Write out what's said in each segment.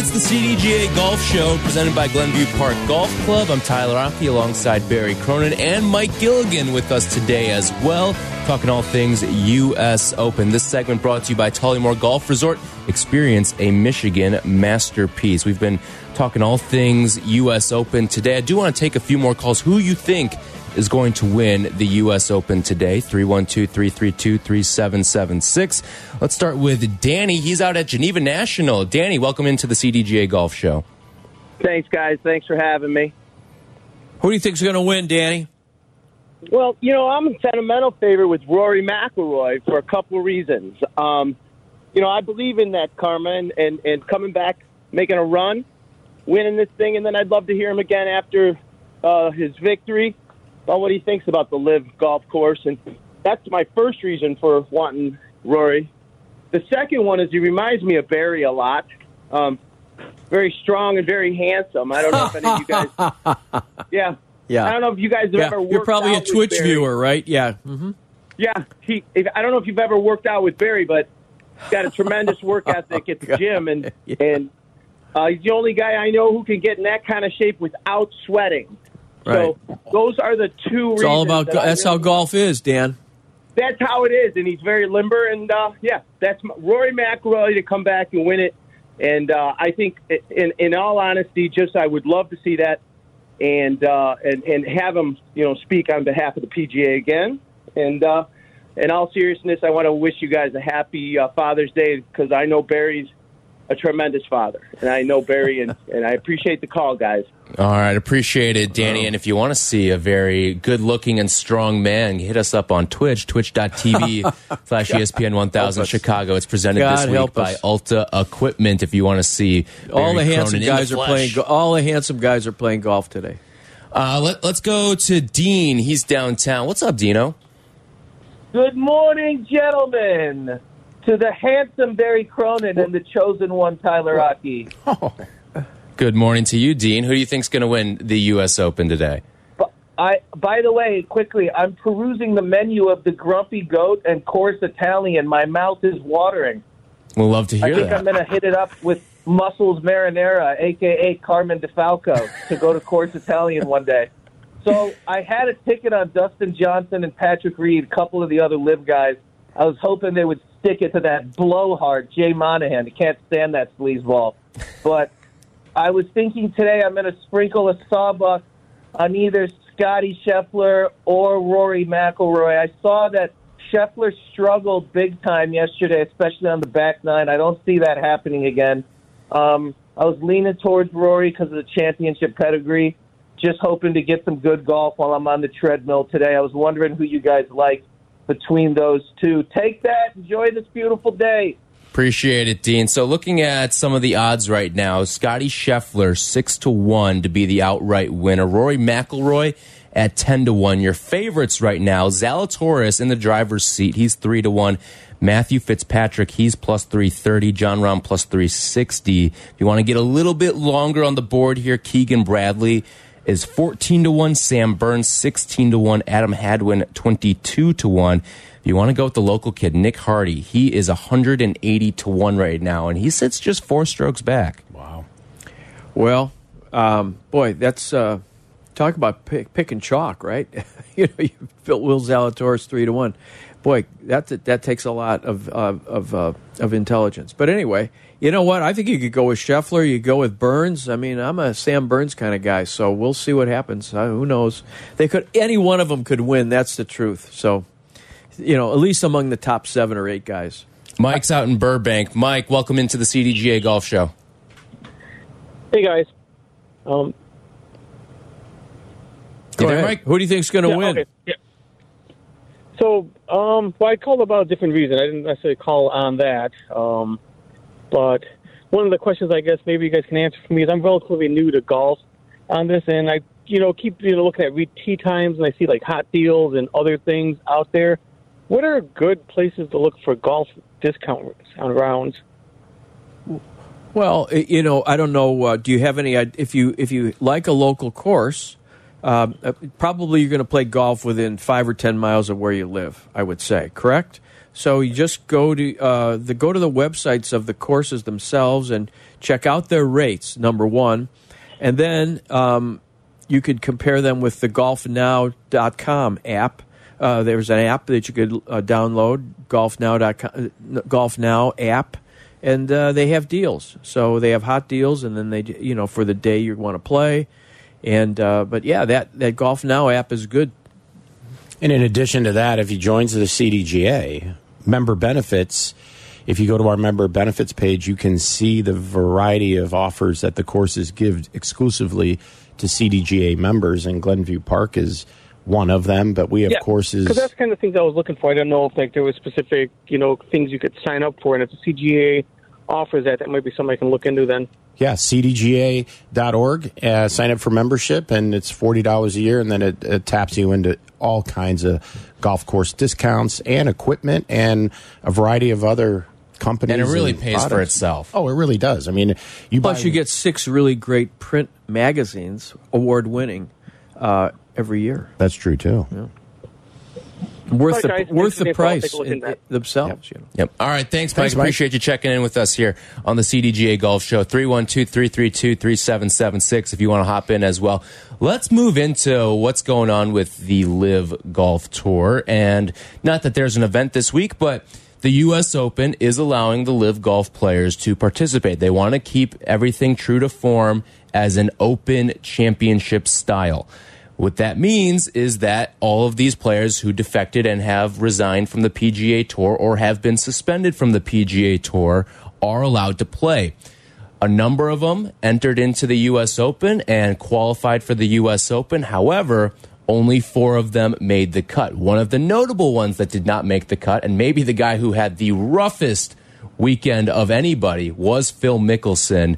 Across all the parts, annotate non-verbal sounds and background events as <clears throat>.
It's the CDGA Golf Show presented by Glenview Park Golf Club. I'm Tyler Rocky alongside Barry Cronin and Mike Gilligan with us today as well, talking all things U.S. Open. This segment brought to you by Tullymore Golf Resort. Experience a Michigan masterpiece. We've been talking all things U.S. Open today. I do want to take a few more calls. Who you think is going to win the U.S. Open today. 312 332 3776. Let's start with Danny. He's out at Geneva National. Danny, welcome into the CDGA Golf Show. Thanks, guys. Thanks for having me. Who do you think's going to win, Danny? Well, you know, I'm a sentimental favorite with Rory McIlroy for a couple of reasons. Um, you know, I believe in that karma and, and, and coming back, making a run, winning this thing, and then I'd love to hear him again after uh, his victory about what he thinks about the LIV golf course. And that's my first reason for wanting Rory. The second one is he reminds me of Barry a lot. Um, very strong and very handsome. I don't know if any of you guys. <laughs> Yeah. Yeah. I don't know if you guys have Yeah, ever worked you're probably a out with Twitch viewer, right? Yeah. hmm Yeah, he. If, I don't know if you've ever worked out with Barry, but he's got a tremendous work <laughs> ethic at the gym, and <laughs> and uh, he's the only guy I know who can get in that kind of shape without sweating. So those are the two. It's all about that go- that's how golf is, Dan. That's how it is, and he's very limber, and uh, yeah, that's my, Rory McIlroy to come back and win it. And uh, I think, in in all honesty, just I would love to see that, and uh, and and have him, you know, speak on behalf of the PGA again. And uh, in all seriousness, I want to wish you guys a happy uh, Father's Day because I know Barry's a tremendous father, and I know Barry, and, <laughs> and I appreciate the call, guys. All right, appreciate it, Danny. And if you want to see a very good looking and strong man, hit us up on Twitch, twitch.tv <laughs> slash ESPN 1000 Chicago. It's presented God this week help by us. Alta Equipment if you want to see All the handsome Cronin in the guys are playing. All the handsome guys are playing golf today. Uh, let, let's go to Dean. He's downtown. What's up, Dino? Good morning, gentlemen. To the handsome Barry Cronin and the chosen one, Tyler Rocky. <laughs> Good morning to you, Dean. Who do you think's going to win the U.S. Open today? I, by the way, quickly, I'm perusing the menu of the Grumpy Goat and Course Italian. My mouth is watering. We'll love to hear I think that. I'm going to hit it up with Muscles Marinara, aka Carmen DeFalco, to go to Course Italian one day. So I had a ticket on Dustin Johnson and Patrick Reed, a couple of the other LIV guys. I was hoping they would stick it to that blowhard Jay Monahan. He can't stand that sleazeball. But I was thinking today I'm going to sprinkle a sawbuck on either Scotty Scheffler or Rory McIlroy. I saw that Scheffler struggled big time yesterday, especially on the back nine. I don't see that happening again. Um, I was leaning towards Rory because of the championship pedigree. Just hoping to get some good golf while I'm on the treadmill today. I was wondering who you guys like between those two. Take that. Enjoy this beautiful day. Appreciate it, Dean. So, looking at some of the odds right now, Scotty Scheffler six to one to be the outright winner. Rory McIlroy at ten to one. Your favorites right now: Zalatoris in the driver's seat. He's three to one. Matthew Fitzpatrick, he's plus 330. Jon Rahm plus 360. If you want to get a little bit longer on the board here, Keegan Bradley is 14 to 1. Sam Burns, 16 to 1. Adam Hadwin, 22 to 1. If you want to go with the local kid, Nick Hardy, he is 180 to 1 right now, and he sits just four strokes back. Wow. Well, um, boy, that's uh, talk about pick, pick and chalk, right? <laughs> you know, you built Will Zalatoris three to one. Boy, that that takes a lot of of of, uh, of intelligence. But anyway, you know what? I think you could go with Scheffler. You go with Burns. I mean, I'm a Sam Burns kind of guy, so we'll see what happens. Uh, who knows? They could any one of them could win. That's the truth. So, you know, at least among the top seven or eight guys. Mike's out in Burbank. Mike, welcome into the CDGA Golf Show. Hey guys. Um, You Go there, ahead. Mike? Who do you think's going to yeah, win? okay, yeah. So, um, well, I called about a different reason. I didn't necessarily call on that. Um, but one of the questions I guess maybe you guys can answer for me is I'm relatively new to golf on this, and I you know keep you know looking at tee times and I see like hot deals and other things out there. What are good places to look for golf discount on rounds? Well, you know, I don't know. Uh, do you have any? If you if you like a local course, uh, probably you're going to play golf within five or ten miles of where you live. I would say, correct. So you just go to uh, the go to the websites of the courses themselves and check out their rates. Number one, and then um, you could compare them with the GolfNow.com app. Uh, there's an app that you could uh, download, GolfNow.com, uh, GolfNow app, and uh, they have deals. So they have hot deals, and then they, you know, for the day you want to play. And uh, but yeah, that that Golf Now app is good. And in addition to that, if he joins the CDGA, member benefits, if you go to our member benefits page, you can see the variety of offers that the courses give exclusively to CDGA members, and Glenview Park is one of them. But we have courses. because that's kind of things I was looking for. I don't know if like there was specific you know things you could sign up for, and if the CGA offers that, that might be something I can look into then. Yeah, cdga.org. Uh, sign up for membership, and it's forty dollars a year, and then it, it taps you into all kinds of golf course discounts and equipment and a variety of other companies. And it really pays for itself. Oh, it really does. I mean, you Plus, buy- you get six really great print magazines, award winning, uh, every year. That's true too. Worth the guys. worth the the info. I'll price take in, into that. themselves. You know. Yep. All right. Thanks, Mike. Thanks, Mike. Appreciate you checking in with us here on the CDGA Golf Show. 312 332 3776 if you want to hop in as well. Let's move into what's going on with the LIV Golf Tour. And not that there's an event this week, but the U.S. Open is allowing the LIV Golf players to participate. They want to keep everything true to form as an open championship style. What that means is that all of these players who defected and have resigned from the PGA Tour or have been suspended from the PGA Tour are allowed to play. A number of them entered into the U.S. Open and qualified for the U.S. Open. However, only four of them made the cut. One of the notable ones that did not make the cut, and maybe the guy who had the roughest weekend of anybody, was Phil Mickelson.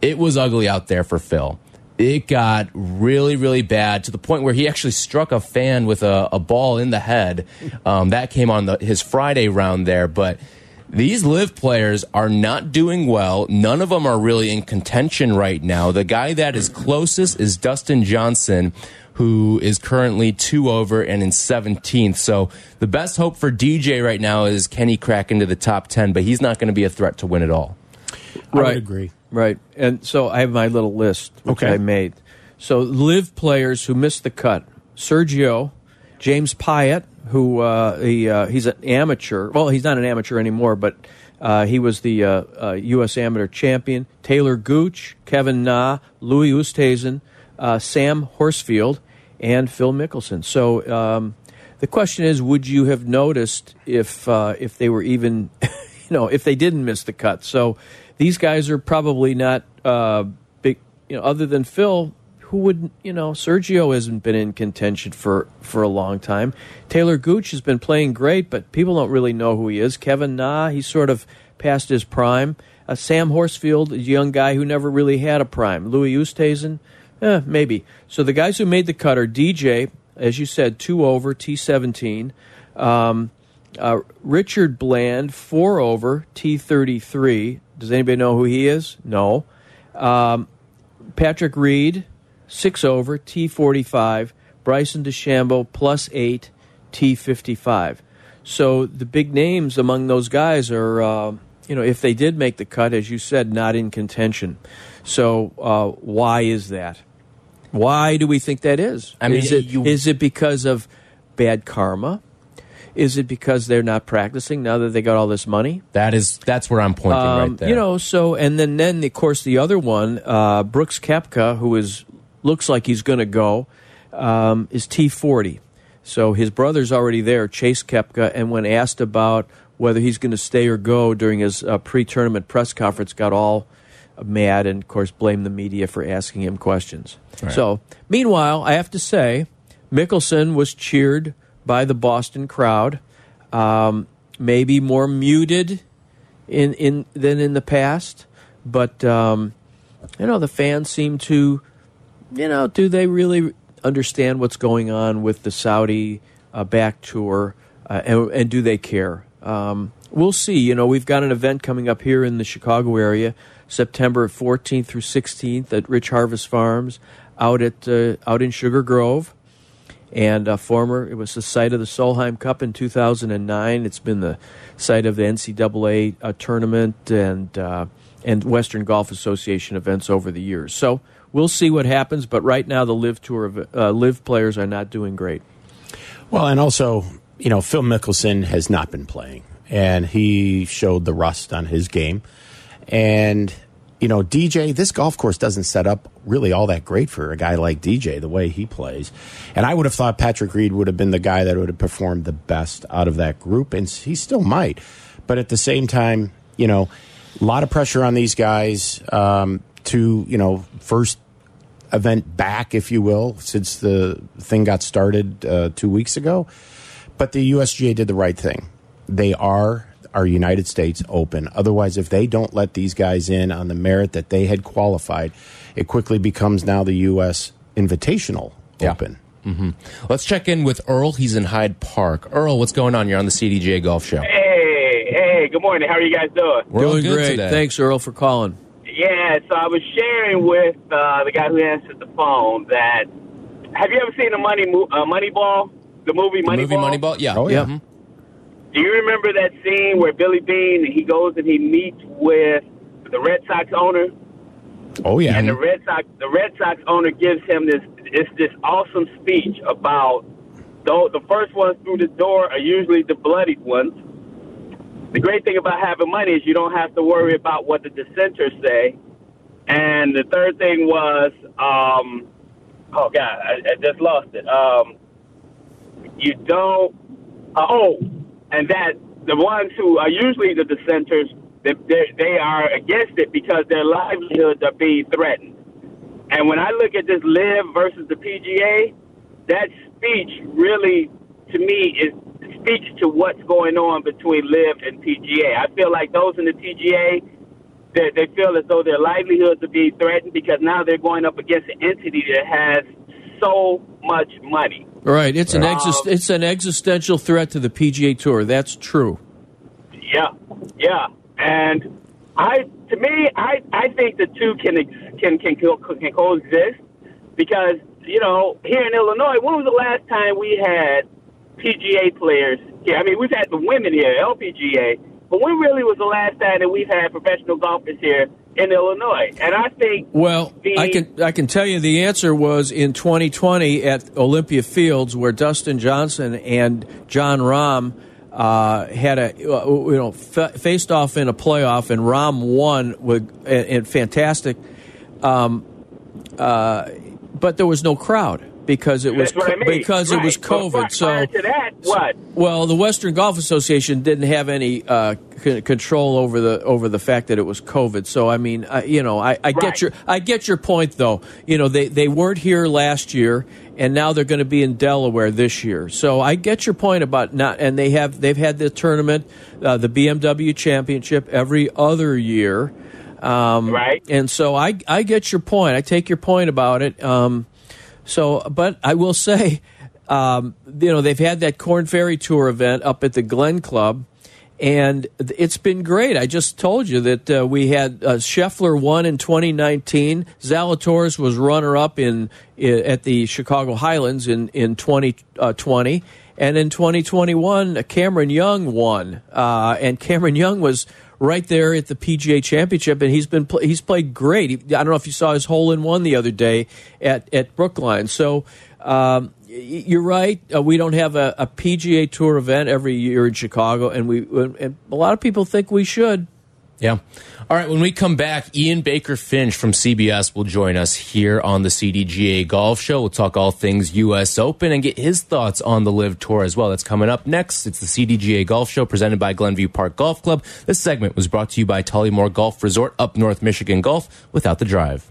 It was ugly out there for Phil it got really, really bad to the point where he actually struck a fan with a, a ball in the head. Um, that came on the, his Friday round there. But these LIV players are not doing well. None of them are really in contention right now. The guy that is closest is Dustin Johnson, who is currently two over and in 17th. So the best hope for DJ right now is can he crack into the top 10, but he's not going to be a threat to win at all. I would agree. Right. And so I have my little list, which Okay. I made. So LIV players who missed the cut Sergio, James Piot, who uh, he, uh, he's an amateur. Well, he's not an amateur anymore, but uh, he was the uh, uh, U.S. amateur champion. Taylor Gooch, Kevin Na, Louis Oosthuizen, uh, Sam Horsfield, and Phil Mickelson. So um, the question is, would you have noticed if uh, if they were even, <laughs> you know, if they didn't miss the cut? So these guys are probably not uh, big, you know, other than Phil. Who would you know? Sergio hasn't been in contention for for a long time. Taylor Gooch has been playing great, but people don't really know who he is. Kevin Na, he's sort of past his prime. Uh, Sam Horsfield, a young guy who never really had a prime. Louis Oosthuizen, eh, maybe. So the guys who made the cut are DJ, as you said, two over T seventeen. Um, uh, Richard Bland, four over T thirty three. Does anybody know who he is? No. Um, Patrick Reed, six over T forty five. Bryson DeChambeau plus eight T fifty five. So the big names among those guys are, uh, you know, if they did make the cut, as you said, not in contention. So uh, why is that? Why do we think that is? I mean, is it you- is it because of bad karma? Is it because they're not practicing now that they got all this money? That is that's where I'm pointing Um, right there. You know, so and then then of course the other one, uh, Brooks Koepka, who is looks like he's going to go, um, is T forty. So his brother's already there, Chase Koepka, and when asked about whether he's going to stay or go during his uh, pre-tournament press conference, got all mad and of course blamed the media for asking him questions. So meanwhile, I have to say, Mickelson was cheered by the Boston crowd, um, maybe more muted in in than in the past, but um, you know the fans seem to you know, do they really understand what's going on with the Saudi uh, back tour, uh, and, and do they care? Um, we'll see. You know, we've got an event coming up here in the Chicago area, September 14th through 16th at Rich Harvest Farms, out at uh, out in Sugar Grove, and uh, former it was the site of the Solheim Cup in 2009. It's been the site of the NCAA uh, tournament and uh, and Western Golf Association events over the years. So we'll see what happens. But right now, the LIV Tour of uh, LIV players are not doing great. Well, and also, you know, Phil Mickelson has not been playing, and he showed the rust on his game. And, you know, DJ, this golf course doesn't set up really all that great for a guy like DJ, the way he plays. And I would have thought Patrick Reed would have been the guy that would have performed the best out of that group, and he still might. But at the same time, you know, a lot of pressure on these guys um, to, you know, first event back, if you will, since the thing got started uh, two weeks ago. But the USGA did the right thing. They are our United States Open. Otherwise, if they don't let these guys in on the merit that they had qualified, it quickly becomes now the U.S. Invitational Yeah. Open. Let's check in with Earl. He's in Hyde Park. Earl, what's going on? You're on the CDGA Golf Show. Hey, hey, good morning. How are you guys doing? We're all doing great. today. Thanks, Earl, for calling. Yeah, so I was sharing with uh, the guy who answered the phone that have you ever seen the Money Mo- uh, Moneyball, the movie The Moneyball? movie Moneyball? Yeah. Oh, yeah. Mhm. Do you remember that scene where Billy Beane he goes and he meets with the Red Sox owner, Oh, yeah. and the Red Sox the Red Sox owner gives him this it's this awesome speech about though the first ones through the door are usually the bloodied ones. The great thing about having money is you don't have to worry about what the dissenters say. And the third thing was, um, oh God, I, I just lost it. Um, you don't. Uh, oh, and that the ones who are usually the dissenters, they, they are against it because their livelihoods are being threatened. And when I look at this LIV versus the PGA, that speech really, to me, is speaks to what's going on between LIV and PGA. I feel like those in the PGA, they, they feel as though their livelihoods are being threatened because now they're going up against an entity that has so much money. Right. It's an exist- it's an existential threat to the PGA Tour. That's true. Yeah, yeah, and I, to me, I, I think the two can ex- can can can coexist because you know here in Illinois, when was the last time we had PGA players here? I mean, we've had the women here, LPGA, but when really was the last time that we've had professional golfers here in Illinois? And I think Well, the, I can I can tell you the answer was in 2020 at Olympia Fields, where Dustin Johnson and Jon Rahm uh, had a uh, you know fa- faced off in a playoff, and Rahm won with and, and fantastic. Um, uh, but there was no crowd because it was I mean. because it was COVID. So that, what? well, the Western Golf Association didn't have any uh, c- control over the over the fact that it was COVID. So I mean, I, you know, I, I get your I get your point though. You know, they they weren't here last year, and now they're going to be in Delaware this year. So I get your point about not. And they have they've had the tournament, uh, the BMW Championship every other year. Um, Right. And so I I get your point. I take your point about it. Um, so, but I will say, um, you know, they've had that Corn Ferry Tour event up at the Glen Club, and it's been great. I just told you that uh, we had uh, Scheffler won in 2019. Zalatoris was runner up in, i at the Chicago Highlands in in 2020. And in 2021, Cameron Young won, uh, and Cameron Young was right there at the PGA Championship, and he's been he's played great. He, I don't know if you saw his hole in one the other day at at Brookline. So um, you're right. Uh, we don't have a, a PGA Tour event every year in Chicago, and we and a lot of people think we should. Yeah. All right. When we come back, Ian Baker Finch from CBS will join us here on the CDGA Golf Show. We'll talk all things U.S. Open and get his thoughts on the LIV Tour as well. That's coming up next. It's the CDGA Golf Show presented by Glenview Park Golf Club. This segment was brought to you by Tullymore Golf Resort up North Michigan Golf without the drive.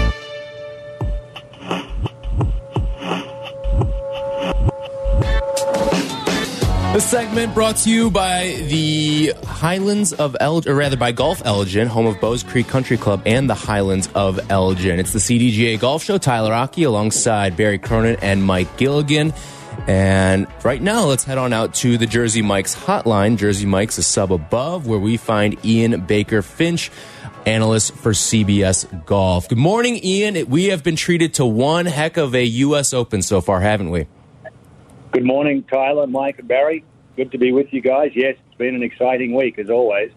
This segment brought to you by the Highlands of Elgin, or rather by Golf Elgin, home of Bowes Creek Country Club and the Highlands of Elgin. It's the CDGA Golf Show. Tyler Rocky alongside Barry Cronin and Mike Gilligan. And right now, let's head on out to the Jersey Mike's hotline. Jersey Mike's a sub above, where we find Ian Baker Finch, analyst for CBS Golf. Good morning, Ian. We have been treated to one heck of a U.S. Open so far, haven't we? Good morning, Tyler, Mike, and Barry. Good to be with you guys. Yes, it's been an exciting week as always.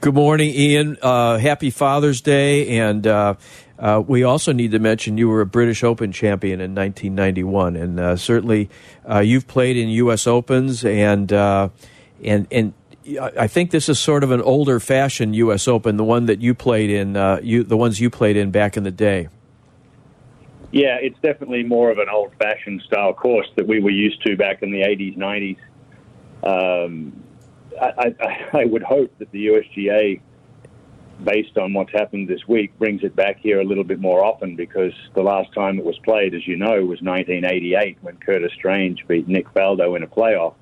Good morning, Ian. Uh, happy Father's Day. And uh, uh, we also need to mention you were a British Open champion in 1991. And uh, certainly uh, you've played in U.S. Opens. And, uh, and, and I think this is sort of an older fashioned U.S. Open, the one that you played in, you, the ones you played in back in the day. Yeah, it's definitely more of an old fashioned style course that we were used to back in the 80s, 90s. Um, I, I, I, would hope that the USGA, based on what's happened this week, brings it back here a little bit more often because the last time it was played, as you know, was 1988 when Curtis Strange beat Nick Faldo in a playoff.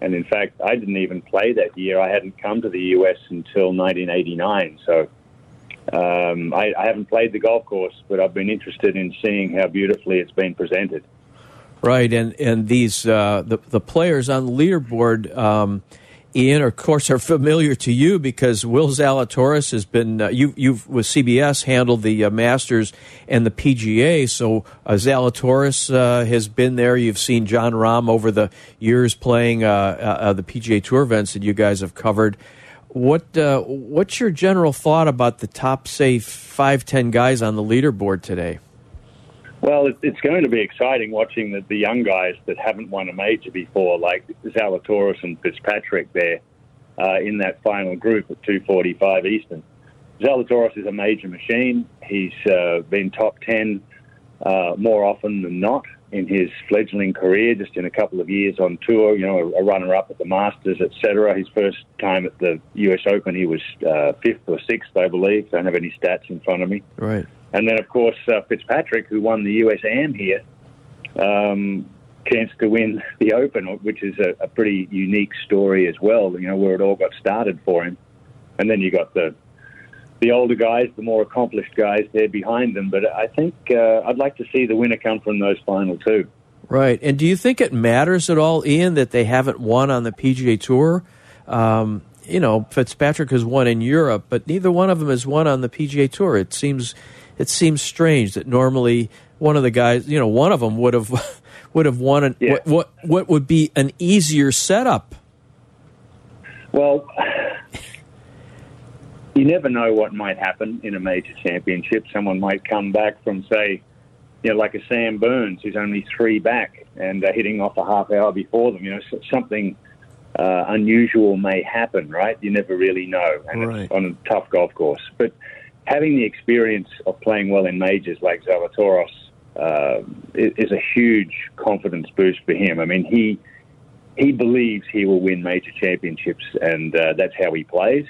And in fact, I didn't even play that year. I hadn't come to the US until 1989. So um, I, I haven't played the golf course, but I've been interested in seeing how beautifully it's been presented. Right, and and these uh, the the players on the leaderboard, um, Ian, of course, are familiar to you because Will Zalatoris has been uh, you you've with CBS handled the uh, Masters and the PGA, so uh, Zalatoris uh, has been there. You've seen Jon Rahm over the years playing uh, the PGA Tour events that you guys have covered. What what's your general thought about the top, say, five ten guys on the leaderboard today? Well, it's going to be exciting watching the, the young guys that haven't won a major before, like Zalatoris and Fitzpatrick there uh, in that final group at 245 Eastern. Zalatoris is a major machine. He's uh, been top 10 uh, more often than not in his fledgling career, just in a couple of years on tour, you know, a, a runner-up at the Masters, etc. His first time at the U.S. Open, he was uh, fifth or sixth, I believe. Don't have any stats in front of me. Right. And then, of course, uh, Fitzpatrick, who won the US Am here, um, chance to win the Open, which is a, a, pretty unique story as well. You know where it all got started for him, and then you got the the older guys, the more accomplished guys they're behind them. But I think uh, I'd like to see the winner come from those final two. Right. And do you think it matters at all, Ian, that they haven't won on the PGA Tour? Um, you know, Fitzpatrick has won in Europe, but neither one of them has won on the PGA Tour. It seems it seems strange that normally one of the guys, you know, one of them would have <laughs> would have won an, yeah. what, what what would be an easier setup. Well, you never know what might happen in a major championship. Someone might come back from, say, you know, like a Sam Burns who's only three back and uh, hitting off a half hour before them. You know, something uh, unusual may happen, right? You never really know, and right. it's on a tough golf course. But having the experience of playing well in majors like Zalatoris uh, is a huge confidence boost for him. I mean, he he believes he will win major championships, and uh, that's how he plays.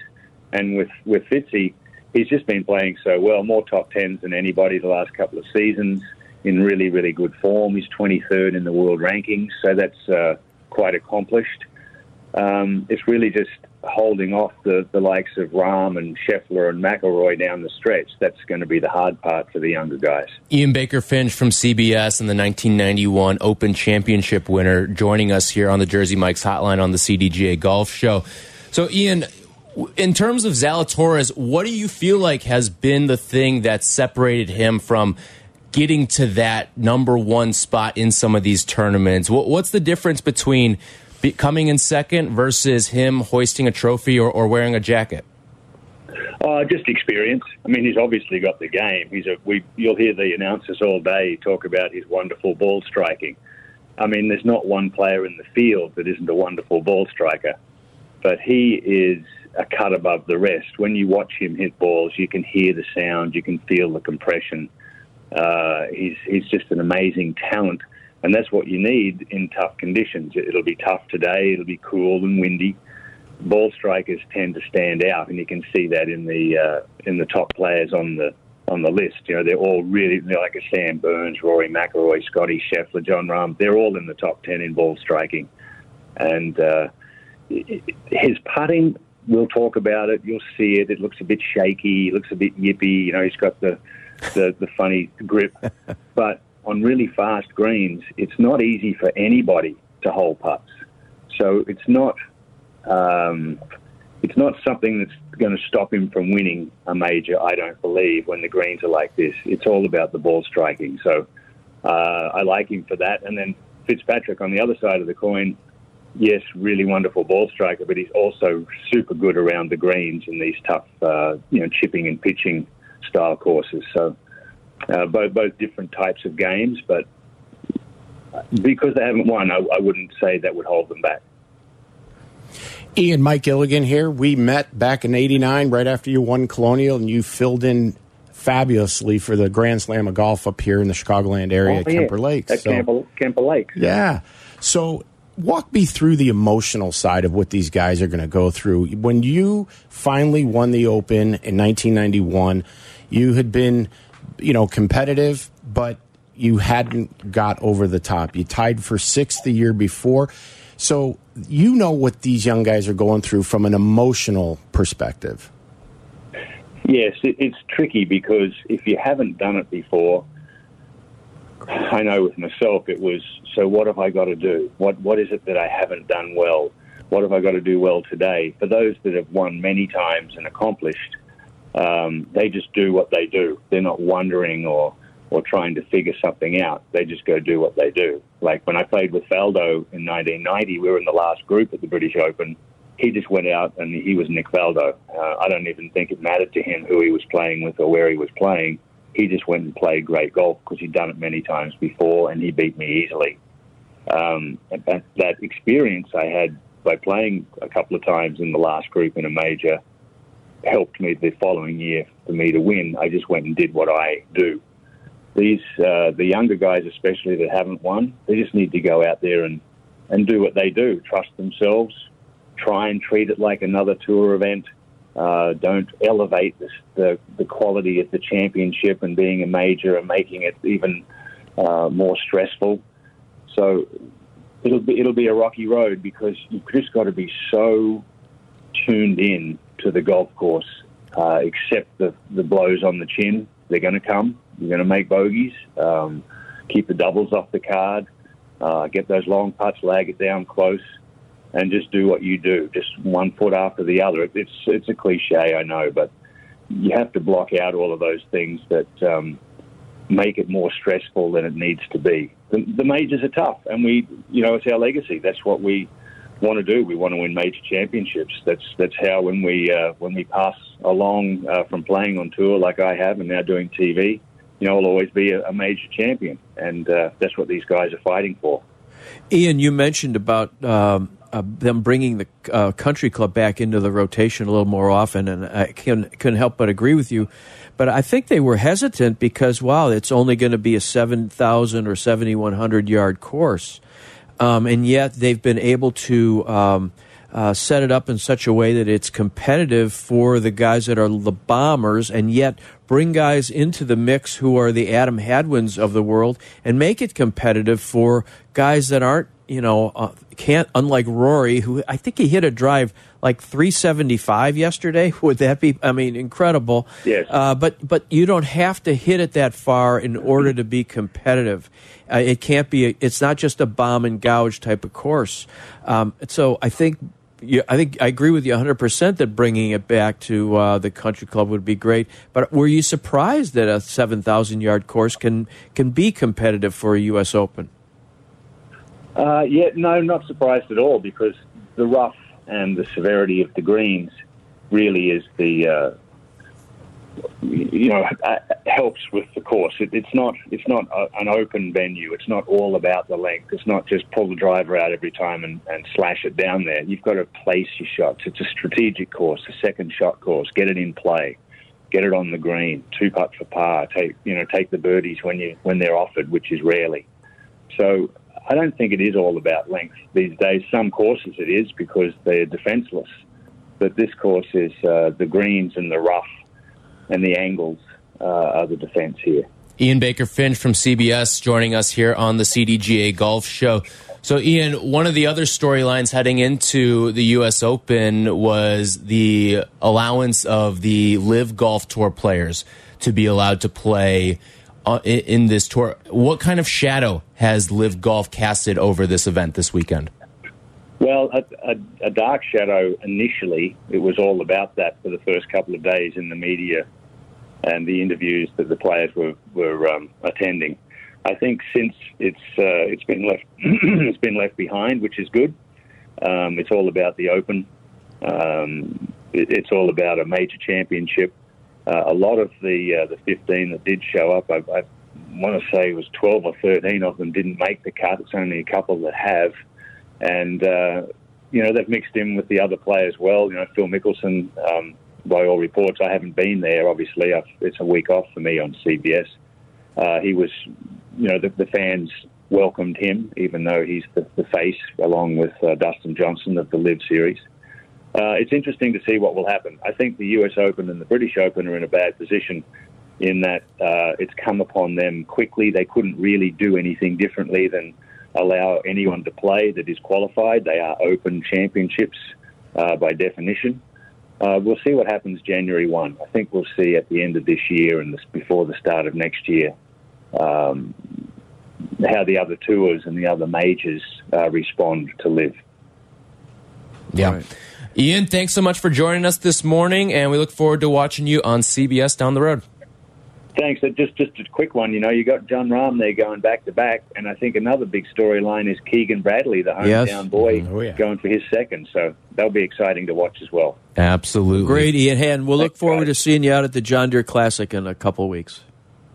And with with Fitzy, he's just been playing so well, more top tens than anybody the last couple of seasons. In really, really good form. He's 23rd in the world rankings, so that's uh, quite accomplished. Um, it's really just holding off the, the likes of Rahm and Scheffler and McIlroy down the stretch. That's going to be the hard part for the younger guys. Ian Baker Finch from CBS and the 1991 Open Championship winner joining us here on the Jersey Mike's Hotline on the CDGA Golf Show. So, Ian, in terms of Zalatoris, what do you feel like has been the thing that separated him from getting to that number one spot in some of these tournaments? What's the difference between coming in second versus him hoisting a trophy or, or wearing a jacket? Uh, just experience. I mean, he's obviously got the game. He's a. We you'll hear the announcers all day talk about his wonderful ball striking. I mean, there's not one player in the field that isn't a wonderful ball striker, but he is a cut above the rest. When you watch him hit balls, you can hear the sound, you can feel the compression. Uh, he's he's just an amazing talent and that's what you need in tough conditions. It'll be tough today. It'll be cool and windy. Ball strikers tend to stand out, and you can see that in the uh, in the top players on the on the list. You know, they're all really they're like a Sam Burns, Rory McIlroy, Scotty Scheffler, Jon Rahm. They're all in the top ten in ball striking, and uh, his putting. We'll talk about it. You'll see it. It looks a bit shaky. It looks a bit yippy. You know, he's got the the, the funny grip, <laughs> but on really fast greens, it's not easy for anybody to hold putts. So it's not um, it's not something that's going to stop him from winning a major. I don't believe when the greens are like this. It's all about the ball striking. So uh, I like him for that. And then Fitzpatrick on the other side of the coin. Yes, really wonderful ball striker, but he's also super good around the greens in these tough, uh, you know, chipping and pitching style courses. So uh, both both different types of games, but because they haven't won, I, I wouldn't say that would hold them back. Ian Mike Gilligan here. We met back in '89, right after you won Colonial, and you filled in fabulously for the Grand Slam of golf up here in the Chicagoland area Oh, at yeah. Kemper Lake. At Kemper, Kemper Lake. Yeah. So walk me through the emotional side of what these guys are going to go through. When you finally won the Open in 1991, you had been, you know, competitive, but you hadn't got over the top. You tied for sixth the year before. So you know what these young guys are going through from an emotional perspective. Yes, it's tricky because if you haven't done it before, I know with myself it was. So what have I got to do? What what is it that I haven't done well? What have I got to do well today? For those that have won many times and accomplished, um, they just do what they do. They're not wondering or or trying to figure something out. They just go do what they do. Like when I played with Faldo in 1990, we were in the last group at the British Open. He just went out and he was Nick Faldo. Uh, I don't even think it mattered to him who he was playing with or where he was playing. He just went and played great golf because he'd done it many times before and he beat me easily. Um, that, that experience I had by playing a couple of times in the last group in a major helped me the following year for me to win. I just went and did what I do these uh, the younger guys especially that haven't won they just need to go out there and and do what they do trust themselves try and treat it like another tour event uh, don't elevate the the quality of the championship and being a major and making it even uh, more stressful so it'll be it'll be a rocky road because you've just got to be so tuned in to the golf course uh, accept the the blows on the chin they're going to come you're going to make bogeys. Um, keep the doubles off the card. Uh, get those long putts, lag it down close, and just do what you do. Just one foot after the other. It's it's a cliche, I know, but you have to block out all of those things that um, make it more stressful than it needs to be. The, the majors are tough, and we, you know, it's our legacy. That's what we want to do. We want to win major championships. That's that's how when we uh, when we pass along uh, from playing on tour like I have and now doing TV you know, I'll always be a, a major champion, and uh, that's what these guys are fighting for. Ian, you mentioned about um, uh, them bringing the uh, country club back into the rotation a little more often, and I can, couldn't help but agree with you. But I think they were hesitant because, wow, it's only going to be a 7,000 or 7,100 yard course. Um, and yet they've been able to um, uh, set it up in such a way that it's competitive for the guys that are the bombers, and yet bring guys into the mix who are the Adam Hadwins of the world, and make it competitive for guys that aren't, you know, uh, can't. Unlike Rory, who I think he hit a drive like 375 yesterday. <laughs> Would that be? I mean, incredible. Yes. Uh, but but you don't have to hit it that far in order to be competitive. Uh, it can't be. A, it's not just a bomb and gouge type of course. Um, so I think you, I think I agree with you 100% that bringing it back to uh, the country club would be great. But were you surprised that a 7,000 yard course can can be competitive for a U.S. Open? Uh, yeah, no, not surprised at all because the rough and the severity of the greens really is the uh, you know uh, helps with the course. It, it's not it's not a, an open venue. It's not all about the length. It's not just pull the driver out every time and, and slash it down there. You've got to place your shots. It's a strategic course, a second shot course. Get it in play, get it on the green, two putt for par. Take you know take the birdies when you when they're offered, which is rarely. So I don't think it is all about length these days. Some courses it is because they're defenseless, but this course is uh, the greens and the rough and the angles uh, are the defense here. Ian Baker Finch from CBS joining us here on the CDGA Golf Show. So, Ian, one of the other storylines heading into the U.S. Open was the allowance of the LIV Golf Tour players to be allowed to play in, in this tour. What kind of shadow has LIV Golf casted over this event this weekend? Well, a, a, a, dark shadow initially. It was all about that for the first couple of days in the media and the interviews that the players were were um, attending. I think since it's uh, it's been left <clears throat> it's been left behind, which is good. Um, it's all about the Open. Um, it, it's all about a major championship. Uh, a lot of the uh, the 15 that did show up, I, I want to say it was 12 or 13 of them didn't make the cut. It's only a couple that have and uh, you know they've mixed in with the other players well. You know, Phil Mickelson. Um, by all reports, I haven't been there. Obviously, I've, it's a week off for me on CBS. Uh, he was, you know, the, the, fans welcomed him, even though he's the, the face, along with uh, Dustin Johnson of the LIV Series. Uh, it's interesting to see what will happen. I think the U.S. Open and the British Open are in a bad position in that uh, it's come upon them quickly. They couldn't really do anything differently than allow anyone to play that is qualified. They are open championships uh, by definition. Uh, we'll see what happens January 1. I think we'll see at the end of this year and this, before the start of next year um, how the other tours and the other majors uh, respond to LIV. Yeah. Right. Ian, thanks so much for joining us this morning, and we look forward to watching you on CBS down the road. Thanks. Uh, just just a quick one. You know, you got Jon Rahm there going back to back, and I think another big storyline is Keegan Bradley, the hometown yes. boy, mm-hmm. oh, yeah. going for his second. So that'll be exciting to watch as well. Absolutely, great, Ian. And we'll Thanks, look forward guys. to seeing you out at the John Deere Classic in a couple of weeks.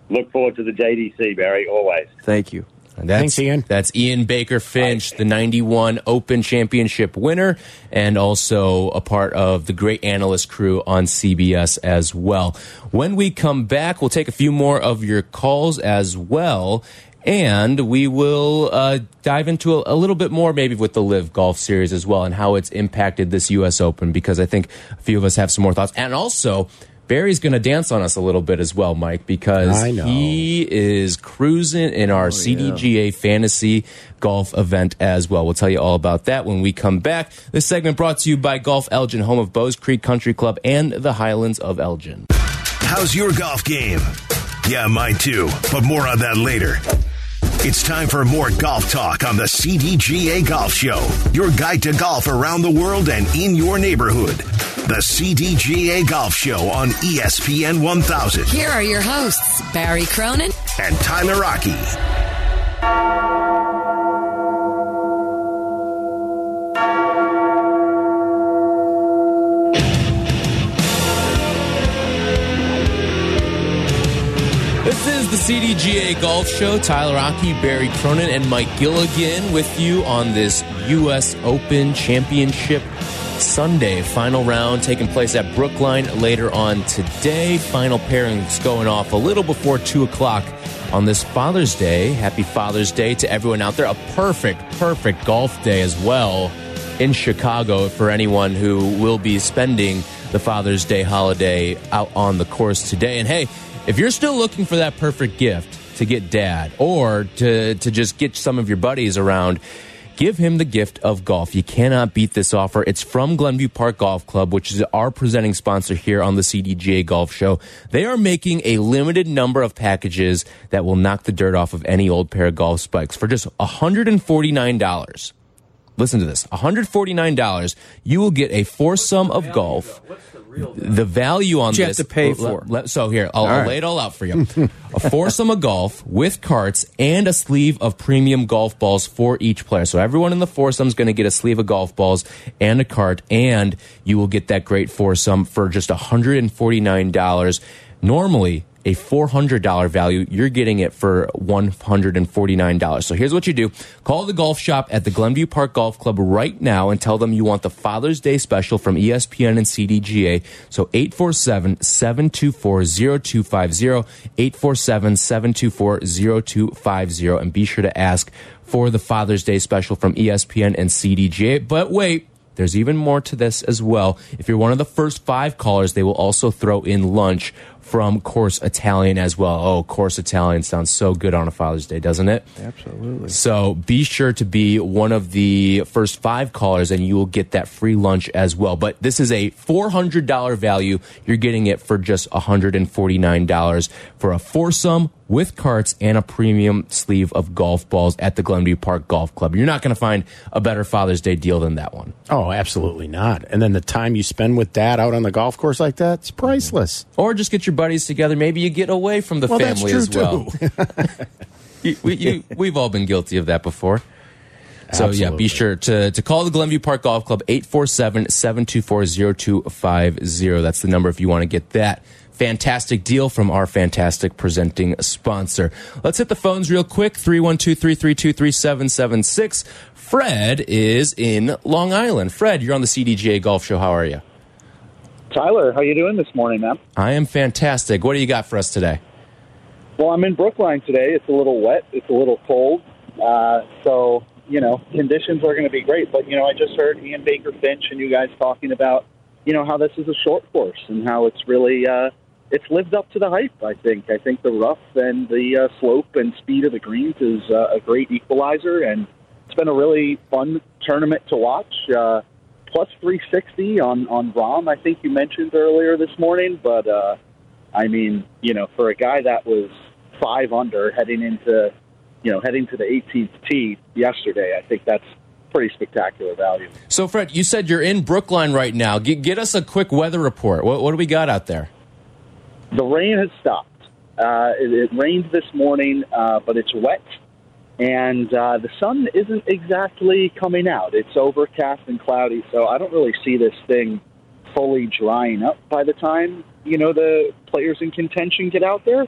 Look forward to the JDC, Barry. Always. Thank you. And that's, Thanks, Ian. That's Ian Baker Finch, the 91 Open Championship winner, and also a part of the great analyst crew on CBS as well. When we come back, we'll take a few more of your calls as well. And we will uh, dive into a, a, little bit more, maybe with the LIV Golf Series as well, and how it's impacted this U.S. Open, because I think a few of us have some more thoughts. And also, Barry's going to dance on us a little bit as well, Mike, because he is cruising in our oh, CDGA yeah. fantasy golf event as well. We'll tell you all about that when we come back. This segment brought to you by Golf Elgin, home of Bowes Creek Country Club and the Highlands of Elgin. How's your golf game? Yeah, mine too, but more on that later. It's time for more golf talk on the CDGA Golf Show, your guide to golf around the world and in your neighborhood. The CDGA Golf Show on ESPN 1000. Here are your hosts, Barry Cronin and Tyler Rocky. This is the CDGA Golf Show. Tyler Rocky, Barry Cronin, and Mike Gilligan with you on this U.S. Open Championship Sunday. Final round taking place at Brookline later on today. Final pairings going off a little before 2 o'clock on this Father's Day. Happy Father's Day to everyone out there. A perfect, perfect golf day as well in Chicago for anyone who will be spending the Father's Day holiday out on the course today. And hey, if you're still looking for that perfect gift to get dad or to, to just get some of your buddies around, Give him the gift of golf. You cannot beat this offer. It's from Glenview Park Golf Club, which is our presenting sponsor here on the CDGA Golf Show. They are making a limited number of packages that will knock the dirt off of any old pair of golf spikes for just $149. Listen to this $149. You will get a foursome of golf the value on you this have to pay for. Let, so here, I'll, I'll lay it all out for you. a foursome of golf with carts and a sleeve of premium golf balls for each player. So everyone in the foursome is going to get a sleeve of golf balls and a cart, and you will get that great foursome for just $149. Normally, a $400 value. You're getting it for $149. So here's what you do. Call the golf shop at the Glenview Park Golf Club right now and tell them you want the Father's Day special from ESPN and CDGA. So 847-724-0250, 847-724-0250, and be sure to ask for the Father's Day special from ESPN and CDGA. But wait, there's even more to this as well. If you're one of the first five callers, they will also throw in lunch from Course Italian as well. Oh, Course Italian sounds so good on a Father's Day, doesn't it? Absolutely. So be sure to be one of the first five callers and you will get that free lunch as well. But this is a $400 value. You're getting it for just $149 for a foursome with carts and a premium sleeve of golf balls at the Glenview Park Golf Club. You're not going to find a better Father's Day deal than that one. Oh, absolutely not. And then the time you spend with dad out on the golf course like that, it's priceless. Mm-hmm. Or just get your buddies together. Maybe you get away from the Well, family as well. <laughs> <laughs> You- we, you, we've all been guilty of that before. So, yeah, be sure to, to call the Glenview Park Golf Club, 847-724-0250. That's the number if you want to get that fantastic deal from our fantastic presenting sponsor. Let's hit the phones real quick, 312-332-3776. Fred is in Long Island. Fred, you're on the CDGA Golf Show. How are you? Tyler, how you doing this morning, man? I am fantastic. What do you got for us today? Well, I'm in Brookline today. It's a little wet. It's a little cold. Uh, so, you know, conditions are going to be great. But, you know, I just heard Ian Baker Finch and you guys talking about, you know, how this is a short course and how it's really, uh, it's lived up to the hype, I think. I think the rough and the uh, slope and speed of the greens is uh, a great equalizer. And it's been a really fun tournament to watch. Uh, plus 360 on, on Rahm, I think you mentioned earlier this morning. But, uh, I mean, you know, for a guy that was five under heading into, you know, heading to the 18th tee yesterday, I think that's pretty spectacular value. So, Fred, you said you're in Brookline right now. Get, get us a quick weather report. What, what do we got out there? The rain has stopped. Uh, it, it rained this morning, uh, but it's wet, and uh, the sun isn't exactly coming out. It's overcast and cloudy, so I don't really see this thing fully drying up by the time you know the players in contention get out there.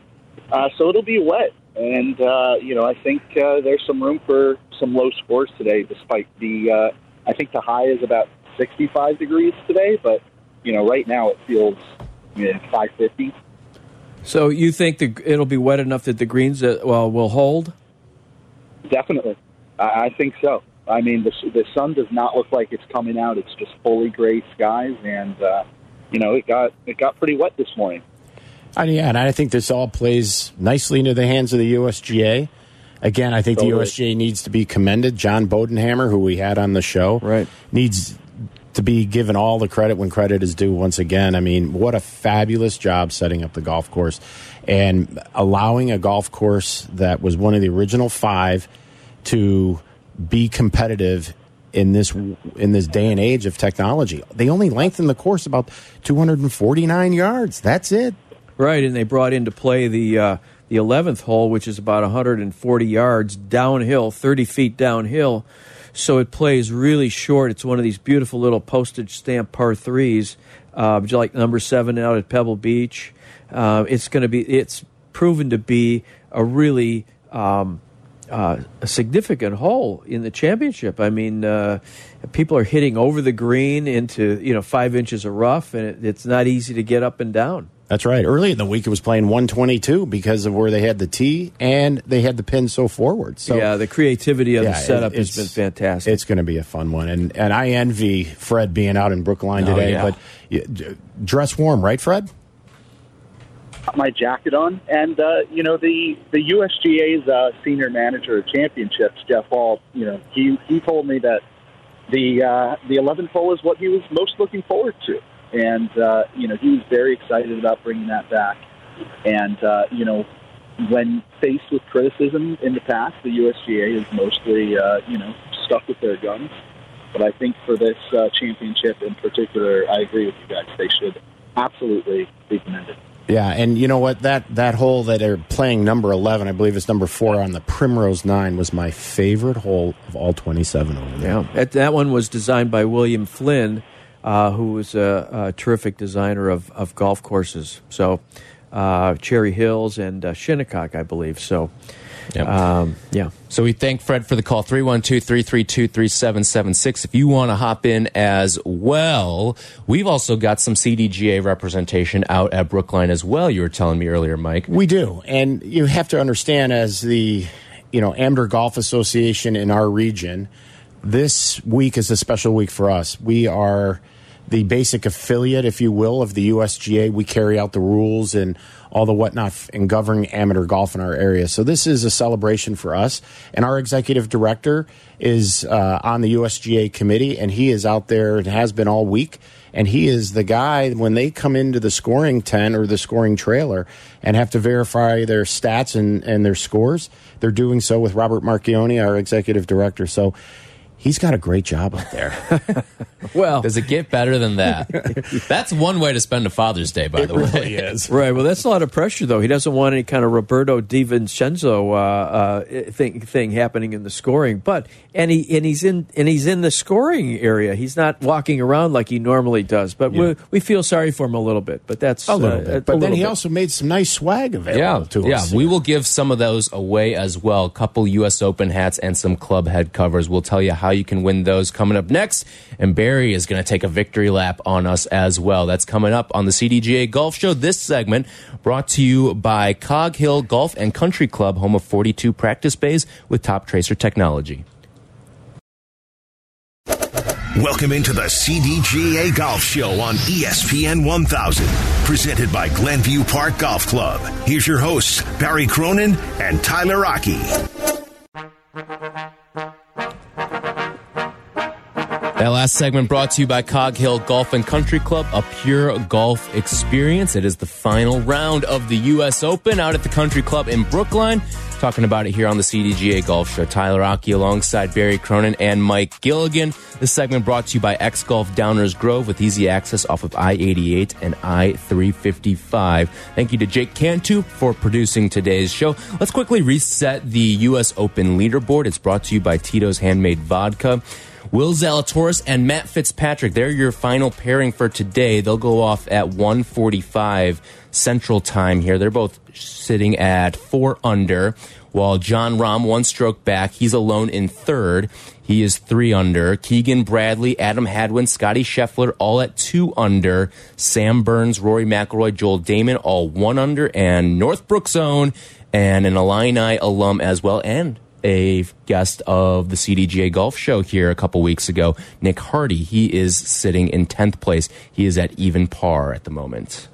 Uh, so it'll be wet, and uh, you know I think uh, there's some room for some low scores today, despite the I think the high is about 65 degrees today, but you know right now it feels you know, 550. So you think the, it'll be wet enough that the greens uh, well will hold? Definitely, I, I think so. I mean, the the sun does not look like it's coming out. It's just fully gray skies, and uh, you know it got it got pretty wet this morning. And yeah, and I think this all plays nicely into the hands of the USGA. Again, I think Totally. the USGA needs to be commended. John Bodenhamer, who we had on the show, Right. needs to be given all the credit when credit is due once again. I mean, what a fabulous job setting up the golf course and allowing a golf course that was one of the original five to be competitive in this in this day and age of technology. They only lengthened the course about 249 yards. That's it. Right, and they brought into play the uh, the eleventh hole, which is about 140 yards downhill, 30 feet downhill. So it plays really short. It's one of these beautiful little postage stamp par threes, uh, like number seven out at Pebble Beach. Uh, it's going to be. It's proven to be a really um, uh, a significant hole in the championship. I mean, uh, people are hitting over the green into you know five inches of rough, and it, it's not easy to get up and down. That's right. Early in the week, it was playing 122 because of where they had the tee and they had the pin so forward. So yeah, the creativity of yeah, the setup it- has been fantastic. It's going to be a fun one, and and I envy Fred being out in Brookline Oh, today. yeah. But dress warm, right, Fred? Got my jacket on, and uh, you know the the USGA's uh, senior manager of championships, Jeff Hall. You know he he told me that the uh, the 11th hole is what he was most looking forward to, and uh, you know he was very excited about bringing that back. And uh, you know when faced with criticism in the past, the USGA is mostly uh, you know stuck with their guns. But I think for this uh, championship in particular, I agree with you guys. They should absolutely be commended. Yeah, and you know what? That that hole that they're playing number 11, I believe it's number four on the Primrose Nine, was my favorite hole of all 27 over there. yeah, that, that one was designed by William Flynn, uh, who was a, a terrific designer of, of golf courses. So, uh, Cherry Hills and uh, Shinnecock, I believe. So, Yep. um, yeah. So we thank Fred for the call 312 332 3776. If you want to hop in as well, we've also got some CDGA representation out at Brookline as well. You were telling me earlier, Mike. We do, and you have to understand as the you know Amateur Golf Association in our region, this week is a special week for us. We are the basic affiliate, if you will, of the USGA. We carry out the rules and all the whatnot and govern amateur golf in our area. So this is a celebration for us. And our executive director is uh, on the USGA committee, and he is out there and has been all week. And he is the guy when they come into the scoring tent or the scoring trailer and have to verify their stats and, and their scores. They're doing so with Robert Markionni, our executive director. So he's got a great job up there. <laughs> well, Does it get better than that? <laughs> That's one way to spend a Father's Day, by the way. really <laughs> is. Right. Well, that's a lot of pressure, though. He doesn't want any kind of Roberto De Vicenzo uh, uh, thing thing happening in the scoring. But and he and he's in and he's in the scoring area. He's not walking around like he normally does. But we, we feel sorry for him a little bit. But that's A little uh, bit. a But then he bit. also made some nice swag available Yeah, to yeah. us. We will give some of those away as well. A couple U.S. Open hats and some club head covers. We'll tell you how you can win those coming up next. And Barry is going to take a victory lap on us as well. That's coming up on the CDGA Golf Show. This segment brought to you by Cog Hill Golf and Country Club, home of 42 practice bays with Toptracer technology. Welcome into the CDGA Golf Show on ESPN 1000, presented by Glenview Park Golf Club. Here's your hosts, Barry Cronin and Tyler Rocky. That last segment brought to you by Cog Hill Golf and Country Club, a pure golf experience. It is the final round of the U.S. Open out at the Country Club in Brookline. Talking about it here on the CDGA Golf Show. Tyler Rocky alongside Barry Cronin and Mike Gilligan. This segment brought to you by X Golf Downers Grove with easy access off of I 88 and I 355. Thank you to Jake Cantu for producing today's show. Let's quickly reset the U.S. Open leaderboard. It's brought to you by Tito's Handmade Vodka. Will Zalatoris and Matt Fitzpatrick, they're your final pairing for today. They'll go off at 145 Central Time here. They're both sitting at four under, while Jon Rahm, one stroke back, he's alone in third. He is three under. Keegan Bradley, Adam Hadwin, Scotty Scheffler, all at two under. Sam Burns, Rory McIlroy, Joel Dahmen, all one under. And Northbrook's own and an Illini alum as well. And a guest of the CDGA Golf Show here a couple weeks ago, Nick Hardy. He is sitting in 10th place. He is at even par at the moment.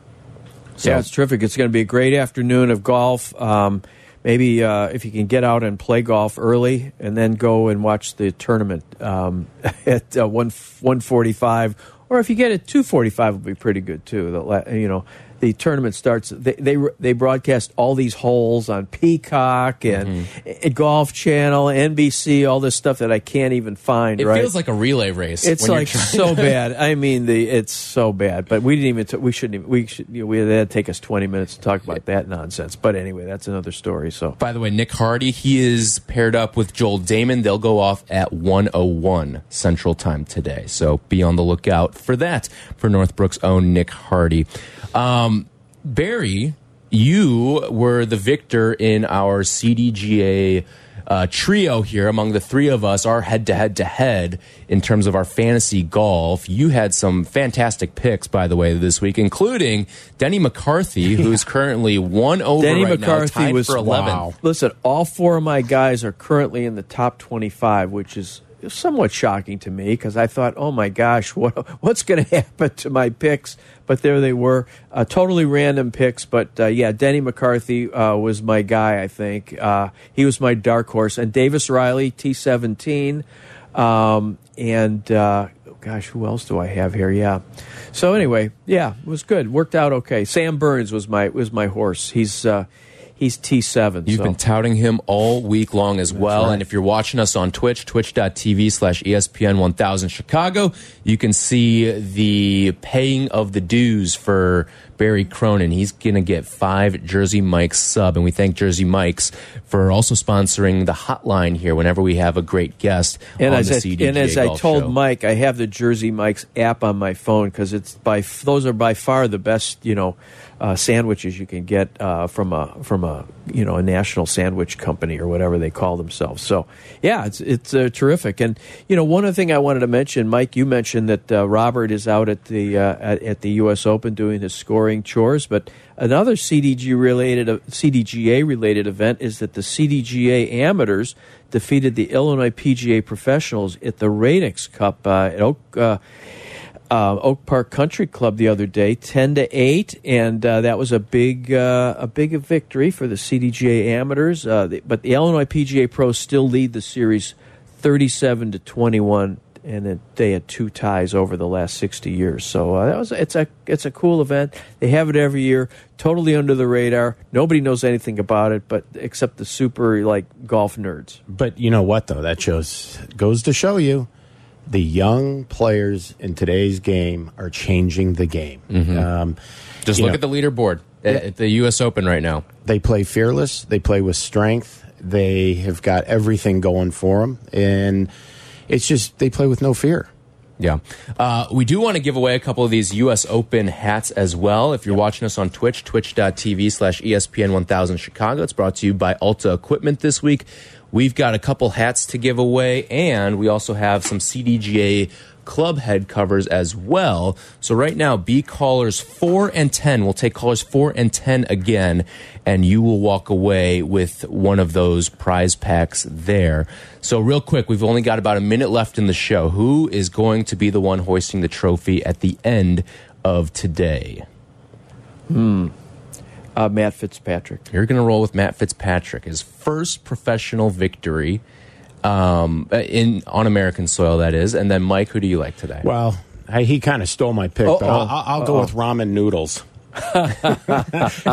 yeah, it's terrific. It's going to be a great afternoon of golf. Um, maybe uh, if you can get out and play golf early, and then go and watch the tournament um, <laughs> at uh, one one forty five, or if you get it two forty five, will be pretty good too. The, you know, the tournament starts. They, they they broadcast all these holes on Peacock and at Golf Channel, NBC, all this stuff that I can't even find. It right? feels like a relay race. It's when you're like so bad. I mean, the it's so bad. But we didn't even. T- we shouldn't. Even, we should. You know, we that'd take us twenty minutes to talk about that nonsense. But anyway, that's another story. So By the way, Nick Hardy, he is paired up with Joel Dahmen. They'll go off at 101 Central Time today. So be on the lookout for that for Northbrook's own Nick Hardy. Um, Barry, you were the victor in our CDGA uh, trio here among the three of us, our head to head to head in terms of our fantasy golf. You had some fantastic picks, by the way, this week, including Denny McCarthy, who's currently one over Denny right now, McCarthy tied was for 11th. Wow. Listen, all four of my guys are currently in the top twenty-five, which is somewhat shocking to me because I thought, oh my gosh, <laughs> what what's going <laughs> to happen to my picks? But there they were, uh, totally random picks. But uh, yeah, Denny McCarthy uh, was my guy. I think uh, he was my dark horse, and Davis Riley, T seventeen, um, and uh, gosh, who else do I have here? Yeah. So anyway, yeah, it was good. Worked out okay. Sam Burns was my was my horse. He's uh, he's T seven. You've so. been touting him all week long as well. right. And if you're watching us on Twitch, twitch.tv slash ESPN 1000 Chicago, you can see the paying of the dues for Barry Cronin. He's going to get five Jersey Mike's sub. And we thank Jersey Mike's for also sponsoring the hotline here whenever we have a great guest And on as, the I, and as I told Show. Mike, I have the Jersey Mike's app on my phone because it's by those are by far the best you know uh, sandwiches you can get uh, from a from a you know a national sandwich company or whatever they call themselves. So yeah, it's it's uh, terrific. And you know one other thing I wanted to mention, Mike, you mentioned that uh, Robert is out at the uh, at, at the U.S. Open doing his scoring chores, but another CDG related uh, CDGA related event is that the CDGA amateurs defeated the Illinois PGA professionals at the Radix Cup at Oak. Uh, Oak Park Country Club the other day, ten to eight, and uh, that was a big uh, a big victory for the CDGA amateurs. Uh, the, but the Illinois PGA Pros still lead the series, thirty-seven to twenty-one, and they had two ties over the last sixty years. So uh, that was it's a it's a cool event. They have it every year, totally under the radar. Nobody knows anything about it, but except the super like golf nerds. But you know what, though? That shows goes to show you the young players in today's game are changing the game. Um, Just look know, at the leaderboard at, at the U.S. Open right now. They play fearless. They play with strength. They have got everything going for them, and it's just they play with no fear. Yeah. Uh, we do want to give away a couple of these U.S. Open hats as well. If you're watching us on Twitch, twitch.tv slash ESPN 1000 Chicago, it's brought to you by Alta Equipment this week. We've got a couple hats to give away, and we also have some CDGA club head covers as well. So right now, be callers 4 and 10. We'll take callers 4 and 10 again, and you will walk away with one of those prize packs there. So real quick, we've only got about a minute left in the show. Who is going to be the one hoisting the trophy at the end of today? Hmm. Uh, Matt Fitzpatrick. You're going to roll with Matt Fitzpatrick, his first professional victory um, in on American soil, that is. And then, Mike, who do you like today? Well, I, he kind of stole my pick, but I'll, Uh-oh. I'll, I'll go with ramen noodles. <laughs>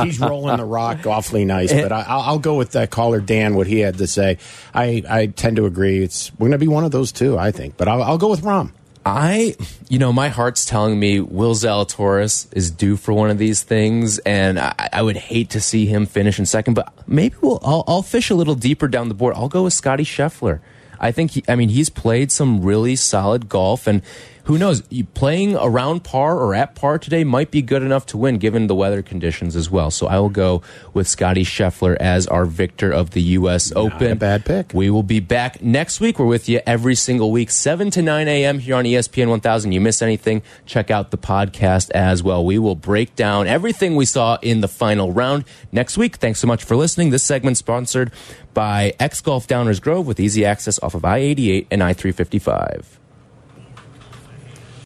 He's rolling the rock awfully nice, but I, I'll, I'll go with that caller Dan. What he had to say, I, I tend to agree. It's we're going to be one of those two, I think. But I'll, I'll go with Rahm. I, you know, my heart's telling me Will Zalatoris is due for one of these things, and I, I would hate to see him finish in second. But maybe we'll I'll, I'll fish a little deeper down the board. I'll go with Scotty Scheffler. I think he, I mean he's played some really solid golf, and who knows, playing around par or at par today might be good enough to win given the weather conditions as well. So I will go with Scotty Scheffler as our victor of the U.S. Open. a bad pick. We will be back next week. We're with you every single week, 7 to 9 a.m. here on ESPN 1000. You miss anything, check out the podcast as well. We will break down everything we saw in the final round next week. Thanks so much for listening. This segment sponsored by X Golf Downers Grove with easy access off of I 88 and I 355.